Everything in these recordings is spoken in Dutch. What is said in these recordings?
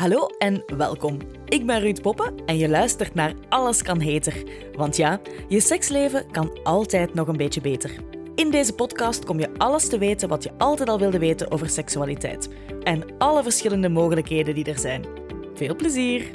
Hallo en welkom. Ik ben Ruud Poppen en je luistert naar Alles kan heter. Want ja, je seksleven kan altijd nog een beetje beter. In deze podcast kom je alles te weten wat je altijd al wilde weten over seksualiteit. En alle verschillende mogelijkheden die er zijn. Veel plezier!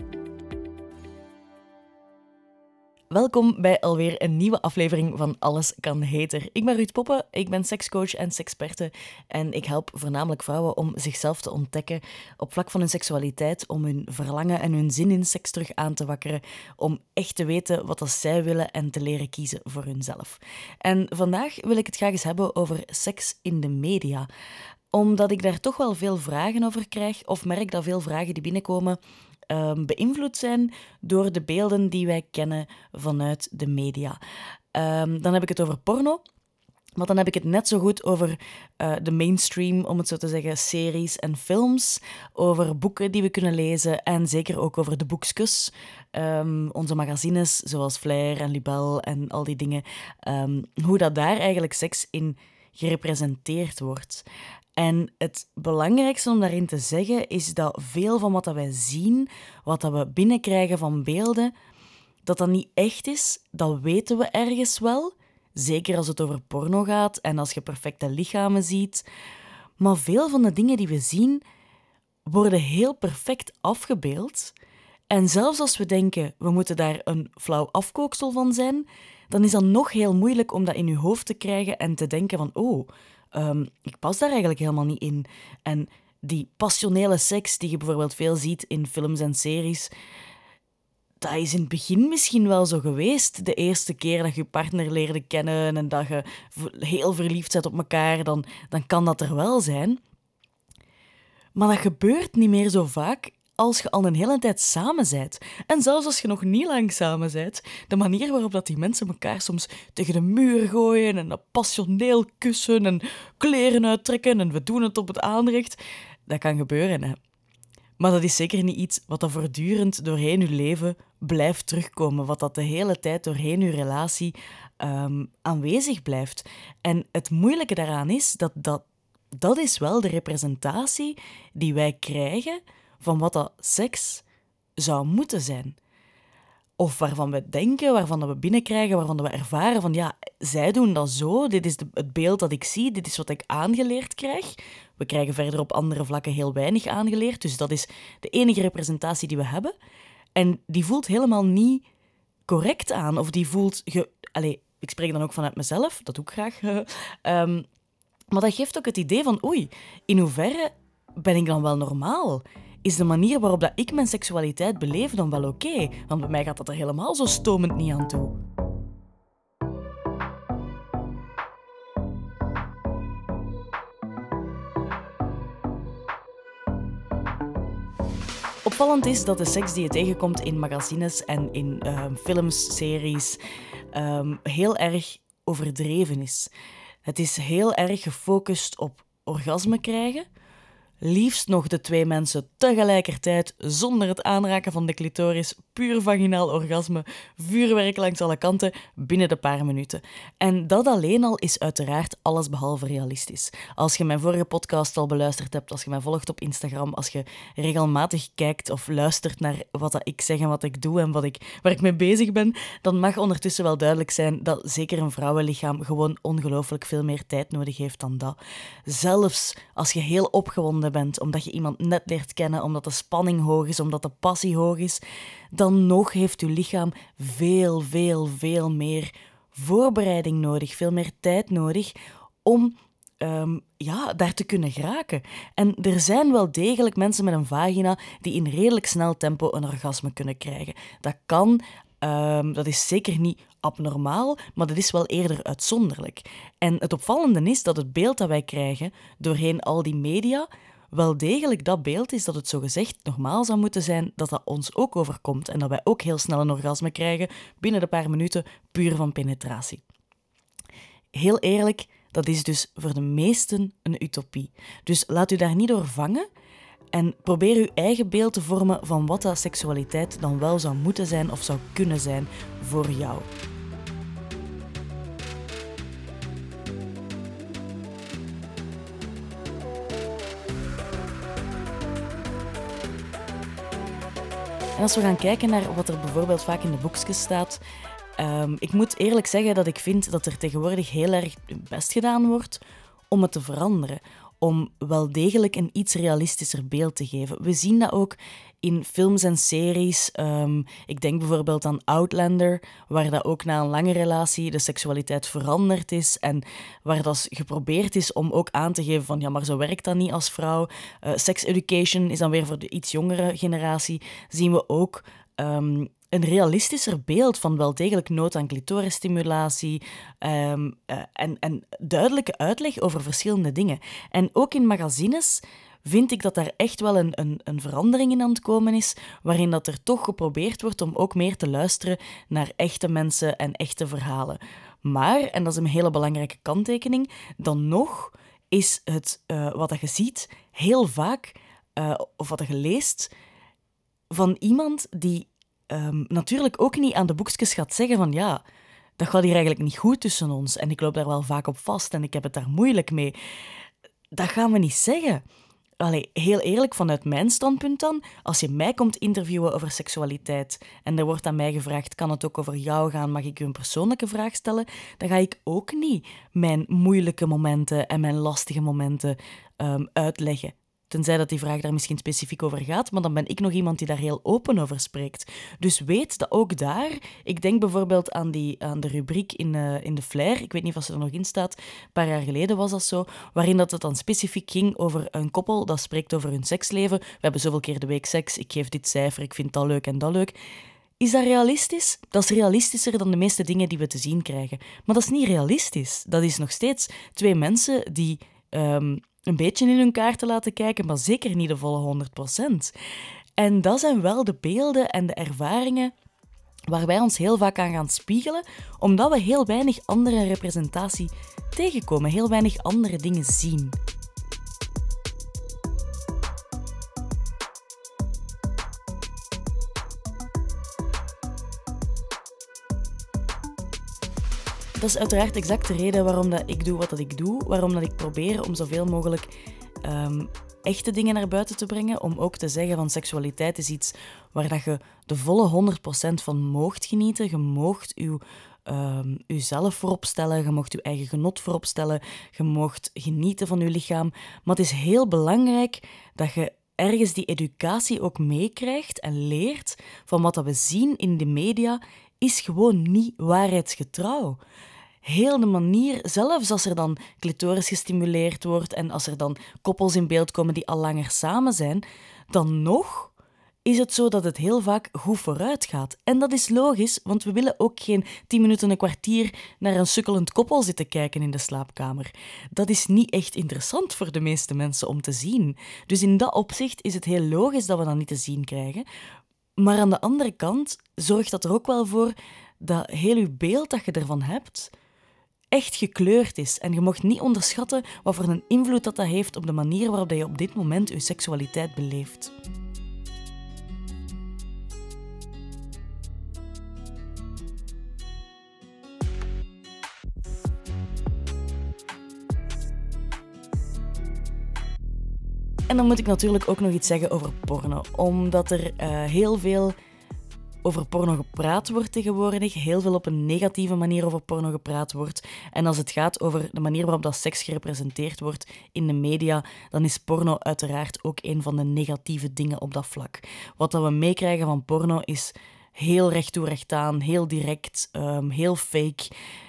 Welkom bij alweer een nieuwe aflevering van Alles kan heter. Ik ben Ruud Poppen, ik ben sekscoach en seksperte en ik help voornamelijk vrouwen om zichzelf te ontdekken op vlak van hun seksualiteit, om hun verlangen en hun zin in seks terug aan te wakkeren, om echt te weten wat zij willen en te leren kiezen voor hunzelf. En vandaag wil ik het graag eens hebben over seks in de media omdat ik daar toch wel veel vragen over krijg, of merk dat veel vragen die binnenkomen um, beïnvloed zijn door de beelden die wij kennen vanuit de media. Um, dan heb ik het over porno. Maar dan heb ik het net zo goed over uh, de mainstream, om het zo te zeggen, series en films. Over boeken die we kunnen lezen en zeker ook over de boekjes. Um, onze magazines, zoals Flair en Libel en al die dingen. Hoe dat daar eigenlijk seks in gerepresenteerd wordt. En het belangrijkste om daarin te zeggen is dat veel van wat wij zien, wat we binnenkrijgen van beelden, dat dat niet echt is, dat weten we ergens wel. Zeker als het over porno gaat en als je perfecte lichamen ziet. Maar veel van de dingen die we zien, worden heel perfect afgebeeld. En zelfs als we denken, we moeten daar een flauw afkooksel van zijn, dan is dat nog heel moeilijk om dat in je hoofd te krijgen en te denken van, oh, um, ik pas daar eigenlijk helemaal niet in. En die passionele seks die je bijvoorbeeld veel ziet in films en series, dat is in het begin misschien wel zo geweest. De eerste keer dat je je partner leerde kennen en dat je heel verliefd bent op elkaar, dan, dan kan dat er wel zijn. Maar dat gebeurt niet meer zo vaak als je al een hele tijd samen bent. En zelfs als je nog niet lang samen bent, de manier waarop dat die mensen elkaar soms tegen de muur gooien en passioneel kussen en kleren uittrekken en we doen het op het aanrecht, dat kan gebeuren. Hè. Maar dat is zeker niet iets wat dat voortdurend doorheen je leven blijft terugkomen, wat dat de hele tijd doorheen je relatie um, aanwezig blijft. En het moeilijke daaraan is dat, dat dat is wel de representatie die wij krijgen van wat dat seks zou moeten zijn. Of waarvan we denken, waarvan we binnenkrijgen, waarvan we ervaren van ja, zij doen dat zo, dit is de, het beeld dat ik zie, dit is wat ik aangeleerd krijg. We krijgen verder op andere vlakken heel weinig aangeleerd, dus dat is de enige representatie die we hebben. En die voelt helemaal niet correct aan, of die voelt... Allez, ik spreek dan ook vanuit mezelf, dat doe ik graag. um, maar dat geeft ook het idee van, oei, in hoeverre ben ik dan wel normaal? Is de manier waarop dat ik mijn seksualiteit beleef dan wel oké? Want bij mij gaat dat er helemaal zo stomend niet aan toe. Opvallend is dat de seks die je tegenkomt in magazines en in uh, films, series, um, heel erg overdreven is. Het is heel erg gefocust op orgasme krijgen, liefst nog de twee mensen tegelijkertijd zonder het aanraken van de clitoris, puur vaginaal orgasme, vuurwerk langs alle kanten binnen de paar minuten. En dat alleen al is uiteraard allesbehalve realistisch. Als je mijn vorige podcast al beluisterd hebt, als je mij volgt op Instagram, als je regelmatig kijkt of luistert naar wat ik zeg en wat ik doe en wat ik, waar ik mee bezig ben, dan mag ondertussen wel duidelijk zijn dat zeker een vrouwenlichaam gewoon ongelooflijk veel meer tijd nodig heeft dan dat. Zelfs als je heel opgewonden omdat je iemand net leert kennen, omdat de spanning hoog is, omdat de passie hoog is, dan nog heeft uw lichaam veel, veel, veel meer voorbereiding nodig, veel meer tijd nodig om um, ja, daar te kunnen geraken. En er zijn wel degelijk mensen met een vagina die in redelijk snel tempo een orgasme kunnen krijgen. Dat kan, um, dat is zeker niet abnormaal, maar dat is wel eerder uitzonderlijk. En het opvallende is dat het beeld dat wij krijgen doorheen al die media wel degelijk dat beeld is dat het zogezegd normaal zou moeten zijn dat dat ons ook overkomt en dat wij ook heel snel een orgasme krijgen binnen de paar minuten puur van penetratie. Heel eerlijk, dat is dus voor de meesten een utopie. Dus laat u daar niet door vangen en probeer uw eigen beeld te vormen van wat dat seksualiteit dan wel zou moeten zijn of zou kunnen zijn voor jou. En als we gaan kijken naar wat er bijvoorbeeld vaak in de boekjes staat, um, ik moet eerlijk zeggen dat ik vind dat er tegenwoordig heel erg best gedaan wordt om het te veranderen om wel degelijk een iets realistischer beeld te geven. We zien dat ook in films en series. Um, ik denk bijvoorbeeld aan Outlander, waar dat ook na een lange relatie de seksualiteit veranderd is en waar dat geprobeerd is om ook aan te geven van ja, maar zo werkt dat niet als vrouw. Uh, sex education is dan weer voor de iets jongere generatie. Zien we ook um, een realistischer beeld van wel degelijk nood aan clitorisstimulatie um, en, en duidelijke uitleg over verschillende dingen. En ook in magazines vind ik dat daar echt wel een, een, een, verandering in aan het komen is, waarin dat er toch geprobeerd wordt om ook meer te luisteren naar echte mensen en echte verhalen. Maar, en dat is een hele belangrijke kanttekening, dan nog is het uh, wat je ziet heel vaak, uh, of wat je leest, van iemand die um, natuurlijk ook niet aan de boekjes gaat zeggen van ja, dat gaat hier eigenlijk niet goed tussen ons en ik loop daar wel vaak op vast en ik heb het daar moeilijk mee. Dat gaan we niet zeggen. Allee, heel eerlijk, vanuit mijn standpunt dan, als je mij komt interviewen over seksualiteit en er wordt aan mij gevraagd, kan het ook over jou gaan, mag ik u een persoonlijke vraag stellen, dan ga ik ook niet mijn moeilijke momenten en mijn lastige momenten um, uitleggen. Tenzij dat die vraag daar misschien specifiek over gaat, maar dan ben ik nog iemand die daar heel open over spreekt. Dus weet dat ook daar, ik denk bijvoorbeeld aan, die, aan de rubriek in, uh, in de Flair, ik weet niet of ze er nog in staat, een paar jaar geleden was dat zo, waarin dat het dan specifiek ging over een koppel dat spreekt over hun seksleven. We hebben zoveel keer de week seks, ik geef dit cijfer, ik vind dat leuk en dat leuk. Is dat realistisch? Dat is realistischer dan de meeste dingen die we te zien krijgen. Maar dat is niet realistisch. Dat is nog steeds twee mensen die um, een beetje in hun kaart te laten kijken, maar zeker niet de volle 100%. En dat zijn wel de beelden en de ervaringen waar wij ons heel vaak aan gaan spiegelen, omdat we heel weinig andere representatie tegenkomen, heel weinig andere dingen zien. Dat is uiteraard exact de reden waarom dat ik doe wat dat ik doe. Waarom dat ik probeer om zoveel mogelijk um, echte dingen naar buiten te brengen. Om ook te zeggen van seksualiteit is iets waar dat je de volle 100% van moogt genieten. Je moogt je um, jezelf voorop stellen, je mocht je eigen genot voorop stellen, je mocht genieten van je lichaam. Maar het is heel belangrijk dat je ergens die educatie ook meekrijgt en leert van wat dat we zien in de media is gewoon niet waarheidsgetrouw heel de manier, zelfs als er dan clitoris gestimuleerd wordt en als er dan koppels in beeld komen die al langer samen zijn, dan nog is het zo dat het heel vaak goed vooruit gaat. En dat is logisch, want we willen ook geen tien minuten, een kwartier naar een sukkelend koppel zitten kijken in de slaapkamer. Dat is niet echt interessant voor de meeste mensen om te zien. Dus in dat opzicht is het heel logisch dat we dat niet te zien krijgen. Maar aan de andere kant zorgt dat er ook wel voor dat heel je beeld dat je ervan hebt, echt gekleurd is. En je mocht niet onderschatten wat voor een invloed dat, dat heeft op de manier waarop je op dit moment je seksualiteit beleeft. En dan moet ik natuurlijk ook nog iets zeggen over porno, omdat er uh, heel veel over porno gepraat wordt tegenwoordig, heel veel op een negatieve manier over porno gepraat wordt. En als het gaat over de manier waarop dat seks gerepresenteerd wordt in de media, dan is porno uiteraard ook een van de negatieve dingen op dat vlak. Wat dat we meekrijgen van porno is heel recht toe recht aan, heel direct, um, heel fake.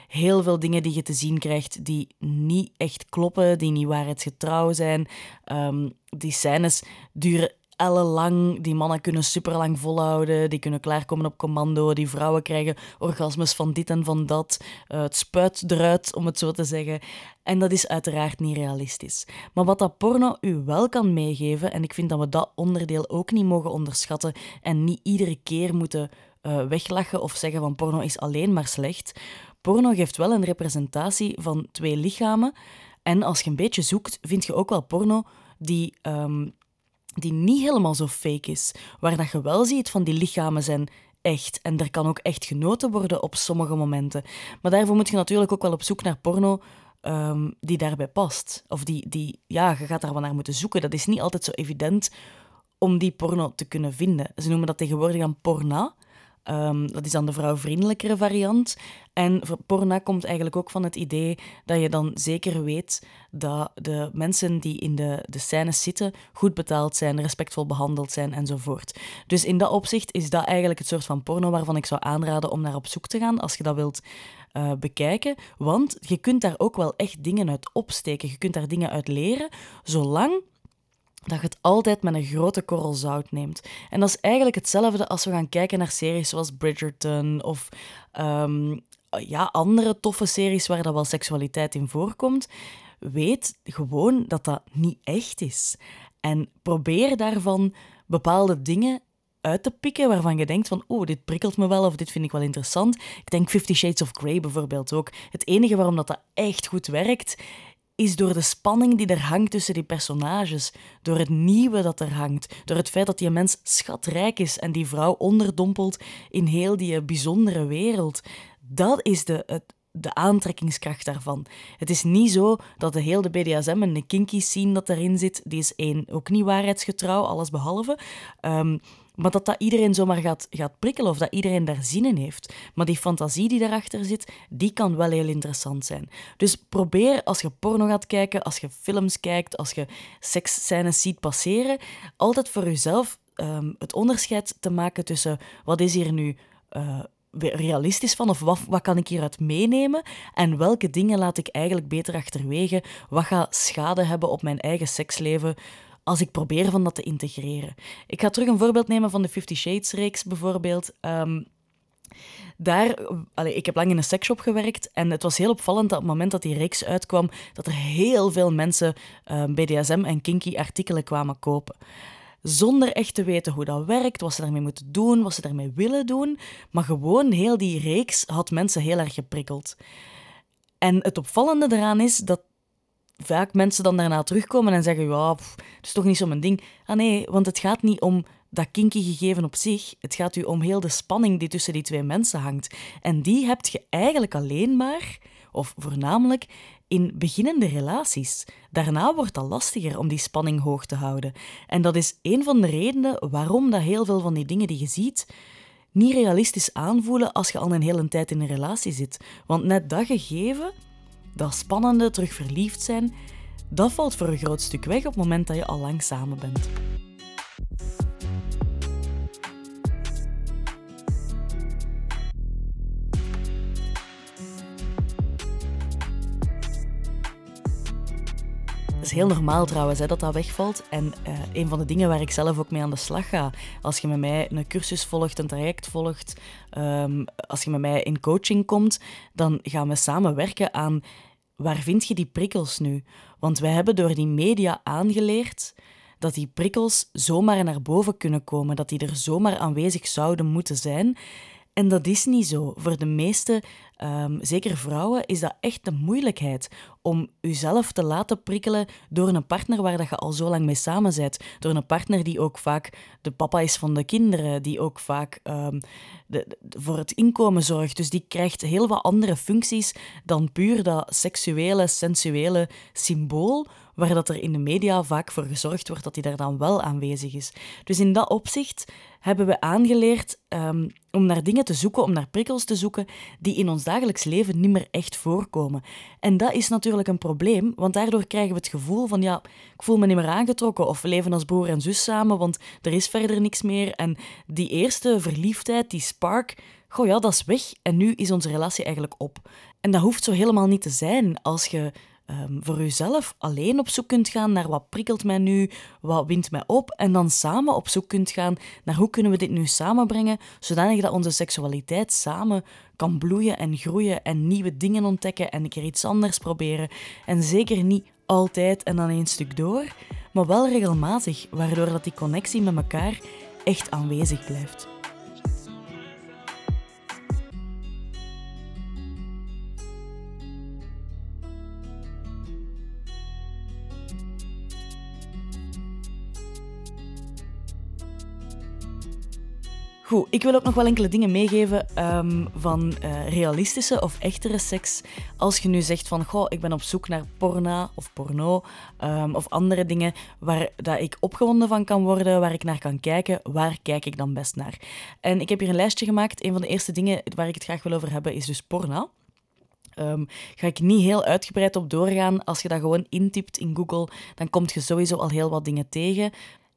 Heel veel dingen die je te zien krijgt die niet echt kloppen, die niet waarheidsgetrouw zijn. Um, die scènes duren ellenlang. Die mannen kunnen superlang volhouden. Die kunnen klaarkomen op commando. Die vrouwen krijgen orgasmes van dit en van dat. Uh, het spuit eruit, om het zo te zeggen. En dat is uiteraard niet realistisch. Maar wat dat porno u wel kan meegeven, en ik vind dat we dat onderdeel ook niet mogen onderschatten en niet iedere keer moeten uh, weglachen of zeggen van porno is alleen maar slecht. Porno geeft wel een representatie van twee lichamen. En als je een beetje zoekt, vind je ook wel porno die um, die niet helemaal zo fake is. Waar dat je wel ziet van die lichamen zijn echt. En er kan ook echt genoten worden op sommige momenten. Maar daarvoor moet je natuurlijk ook wel op zoek naar porno um, die daarbij past. Of die, die, ja, je gaat daar wel naar moeten zoeken. Dat is niet altijd zo evident om die porno te kunnen vinden. Ze noemen dat tegenwoordig aan porna. Ehm, dat is dan de vrouwvriendelijkere variant. En porna komt eigenlijk ook van het idee dat je dan zeker weet dat de mensen die in de, de scènes zitten goed betaald zijn, respectvol behandeld zijn enzovoort. Dus in dat opzicht is dat eigenlijk het soort van porno waarvan ik zou aanraden om naar op zoek te gaan als je dat wilt uh, bekijken. Want je kunt daar ook wel echt dingen uit opsteken. Je kunt daar dingen uit leren, zolang dat je het altijd met een grote korrel zout neemt. En dat is eigenlijk hetzelfde als we gaan kijken naar series zoals Bridgerton of um, ja, andere toffe series waar dat wel seksualiteit in voorkomt. Weet gewoon dat dat niet echt is. En probeer daarvan bepaalde dingen uit te pikken waarvan je denkt van, oh, dit prikkelt me wel of dit vind ik wel interessant. Ik denk Fifty Shades of Grey bijvoorbeeld ook. Het enige waarom dat, dat echt goed werkt, is door de spanning die er hangt tussen die personages, door het nieuwe dat er hangt, door het feit dat die mens schatrijk is en die vrouw onderdompelt in heel die bijzondere wereld. Dat is de, het, de aantrekkingskracht daarvan. Het is niet zo dat de hele BDSM en de kinky scene dat erin zit, die is één, ook niet waarheidsgetrouw, alles behalve. Um, maar dat dat iedereen zomaar gaat, gaat prikkelen of dat iedereen daar zin in heeft. Maar die fantasie die daarachter zit, die kan wel heel interessant zijn. Dus probeer als je porno gaat kijken, als je films kijkt, als je seksscènes ziet passeren, altijd voor jezelf um, het onderscheid te maken tussen wat is hier nu... Uh, realistisch van? Of wat, wat kan ik hieruit meenemen? En welke dingen laat ik eigenlijk beter achterwege? Wat gaat schade hebben op mijn eigen seksleven? Als ik probeer van dat te integreren. Ik ga terug een voorbeeld nemen van de Fifty Shades-reeks bijvoorbeeld. Um, daar, ik heb lang in een seksshop gewerkt en het was heel opvallend dat op het moment dat die reeks uitkwam, dat er heel veel mensen BDSM en kinky artikelen kwamen kopen. Zonder echt te weten hoe dat werkt, wat ze daarmee moeten doen, wat ze daarmee willen doen. Maar gewoon heel die reeks had mensen heel erg geprikkeld. En het opvallende eraan is dat vaak mensen dan daarna terugkomen en zeggen: Ja, het is toch niet zo mijn ding. Ah nee, want het gaat niet om dat kinky gegeven op zich. Het gaat u om heel de spanning die tussen die twee mensen hangt. En die heb je eigenlijk alleen maar, of voornamelijk, in beginnende relaties. Daarna wordt dat lastiger om die spanning hoog te houden. En dat is een van de redenen waarom dat heel veel van die dingen die je ziet niet realistisch aanvoelen als je al een hele tijd in een relatie zit. Want net dat gegeven dat spannende, terug verliefd zijn, dat valt voor een groot stuk weg op het moment dat je al lang samen bent. Heel normaal trouwens hè, dat dat wegvalt. En uh, een van de dingen waar ik zelf ook mee aan de slag ga, als je met mij een cursus volgt, een traject volgt, um, als je met mij in coaching komt, dan gaan we samen werken aan waar vind je die prikkels nu? Want wij hebben door die media aangeleerd dat die prikkels zomaar naar boven kunnen komen, dat die er zomaar aanwezig zouden moeten zijn. En dat is niet zo. Voor de meeste, um, zeker vrouwen, is dat echt de moeilijkheid om jezelf te laten prikkelen door een partner waar dat je al zo lang mee samen bent. Door een partner die ook vaak de papa is van de kinderen, die ook vaak um, de, voor het inkomen zorgt. Dus die krijgt heel wat andere functies dan puur dat seksuele, sensuele symbool waar dat er in de media vaak voor gezorgd wordt dat hij daar dan wel aanwezig is. Dus in dat opzicht hebben we aangeleerd um, om naar dingen te zoeken, om naar prikkels te zoeken die in ons dagelijks leven niet meer echt voorkomen. En dat is natuurlijk een probleem, want daardoor krijgen we het gevoel van ja, ik voel me niet meer aangetrokken of we leven als broer en zus samen, want er is verder niks meer. En die eerste verliefdheid, die spark, goh ja, dat is weg en nu is onze relatie eigenlijk op. En dat hoeft zo helemaal niet te zijn als je um, voor jezelf alleen op zoek kunt gaan naar wat prikkelt mij nu, wat wint mij op, en dan samen op zoek kunt gaan naar hoe kunnen we dit nu samenbrengen, zodanig dat onze seksualiteit samen kan bloeien en groeien en nieuwe dingen ontdekken en een keer iets anders proberen. En zeker niet altijd en dan één stuk door, maar wel regelmatig, waardoor dat die connectie met elkaar echt aanwezig blijft. Goed, ik wil ook nog wel enkele dingen meegeven um, van uh, realistische of echtere seks. Als je nu zegt van, goh, ik ben op zoek naar porno of porno um, of andere dingen waar dat ik opgewonden van kan worden, waar ik naar kan kijken, waar kijk ik dan best naar? En ik heb hier een lijstje gemaakt. Een van de eerste dingen waar ik het graag wil over hebben is dus porno. Um, ga ik niet heel uitgebreid op doorgaan. Als je dat gewoon intypt in Google, dan kom je sowieso al heel wat dingen tegen.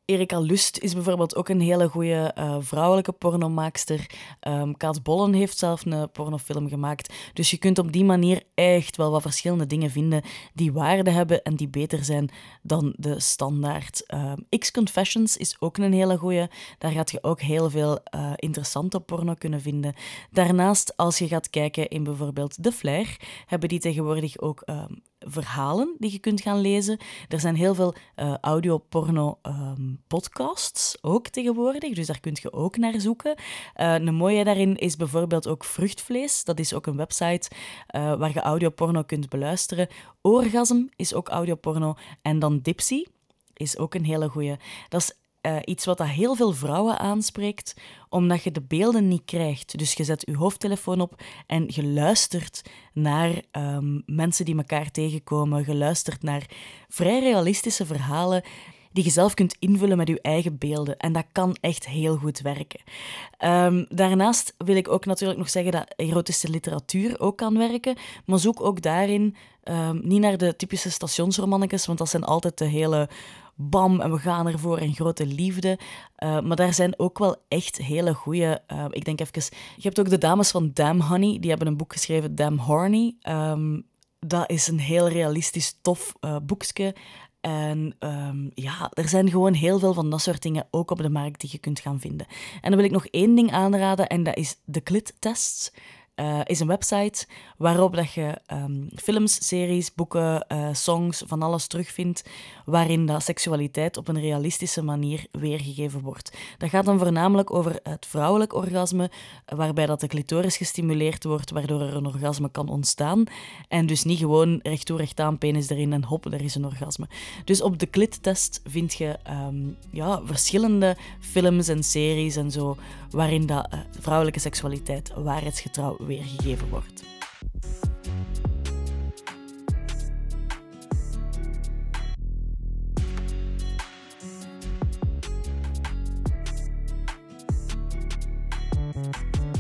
Erika Lust is bijvoorbeeld ook een hele goede uh, vrouwelijke pornomaakster. Um, Kaat Bollen heeft zelf een pornofilm gemaakt. Dus je kunt op die manier echt wel wat verschillende dingen vinden die waarde hebben en die beter zijn dan de standaard. Um, X-Confessions is ook een hele goede. Daar gaat je ook heel veel uh, interessante porno kunnen vinden. Daarnaast, als je gaat kijken in bijvoorbeeld The Flair, hebben die tegenwoordig ook um, verhalen die je kunt gaan lezen. Er zijn heel veel uh, audio-porno-podcasts um, ook tegenwoordig, dus daar kun je ook naar zoeken. Uh, een mooie daarin is bijvoorbeeld ook Vruchtvlees. Dat is ook een website uh, waar je audioporno kunt beluisteren. Orgasm is ook audioporno. En dan Dipsy is ook een hele goeie. Dat is uh, iets wat dat heel veel vrouwen aanspreekt, omdat je de beelden niet krijgt. Dus je zet je hoofdtelefoon op en je luistert naar um, mensen die elkaar tegenkomen. Je luistert naar vrij realistische verhalen die je zelf kunt invullen met je eigen beelden. En dat kan echt heel goed werken. Um, daarnaast wil ik ook natuurlijk nog zeggen dat erotische literatuur ook kan werken. Maar zoek ook daarin um, niet naar de typische stationsromannetjes, want dat zijn altijd de hele bam en we gaan ervoor en grote liefde. Uh, maar daar zijn ook wel echt hele goede. Uh, ik denk even. Je hebt ook de dames van Damn Honey, die hebben een boek geschreven, Damn Horny. Um, dat is een heel realistisch, tof uh, boekje. En um, ja, er zijn gewoon heel veel van dat soort dingen ook op de markt die je kunt gaan vinden. En dan wil ik nog één ding aanraden, en dat is de clit-tests uh, is een website waarop dat je um, films, series, boeken, uh, songs, van alles terugvindt waarin dat seksualiteit op een realistische manier weergegeven wordt. Dat gaat dan voornamelijk over het vrouwelijk orgasme, waarbij dat de clitoris gestimuleerd wordt, waardoor er een orgasme kan ontstaan. En dus niet gewoon recht toe, recht aan, penis erin en hop, er is een orgasme. Dus op de clittest vind je um, ja, verschillende films en series en zo, waarin dat uh, vrouwelijke seksualiteit waarheidsgetrouw weergegeven wordt.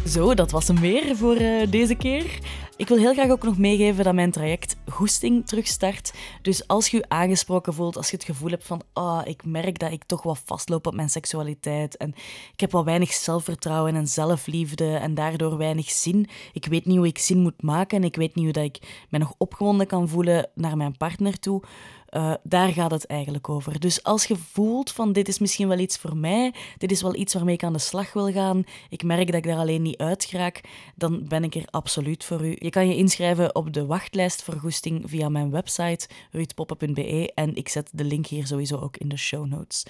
Zo, dat was hem weer voor uh, deze keer. Ik wil heel graag ook nog meegeven dat mijn traject Goesting terugstart. Dus als je je aangesproken voelt, als je het gevoel hebt van oh, ik merk dat ik toch wat vastloop op mijn seksualiteit en ik heb wel weinig zelfvertrouwen en zelfliefde en daardoor weinig zin. Ik weet niet hoe ik zin moet maken en ik weet niet hoe dat ik me nog opgewonden kan voelen naar mijn partner toe. Uh, daar gaat het eigenlijk over. Dus als je voelt van dit is misschien wel iets voor mij, dit is wel iets waarmee ik aan de slag wil gaan, ik merk dat ik daar alleen niet uit geraak, dan ben ik er absoluut voor u. Je kan je inschrijven op de wachtlijst voor goesting via mijn website ruudpoppen.be en ik zet de link hier sowieso ook in de show notes.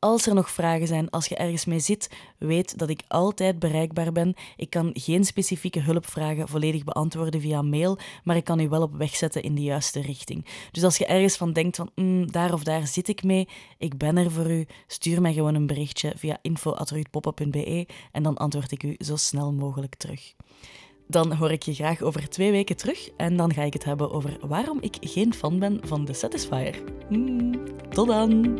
Als er nog vragen zijn, als je ergens mee zit, weet dat ik altijd bereikbaar ben. Ik kan geen specifieke hulpvragen volledig beantwoorden via mail, maar ik kan u wel op weg zetten in de juiste richting. Dus als je ergens van denkt van mm, daar of daar zit ik mee, ik ben er voor u, stuur mij gewoon een berichtje via info.ruudpoppen.be en dan antwoord ik u zo snel mogelijk terug. Dan hoor ik je graag over twee weken terug en dan ga ik het hebben over waarom ik geen fan ben van de Satisfier. Mm, tot dan!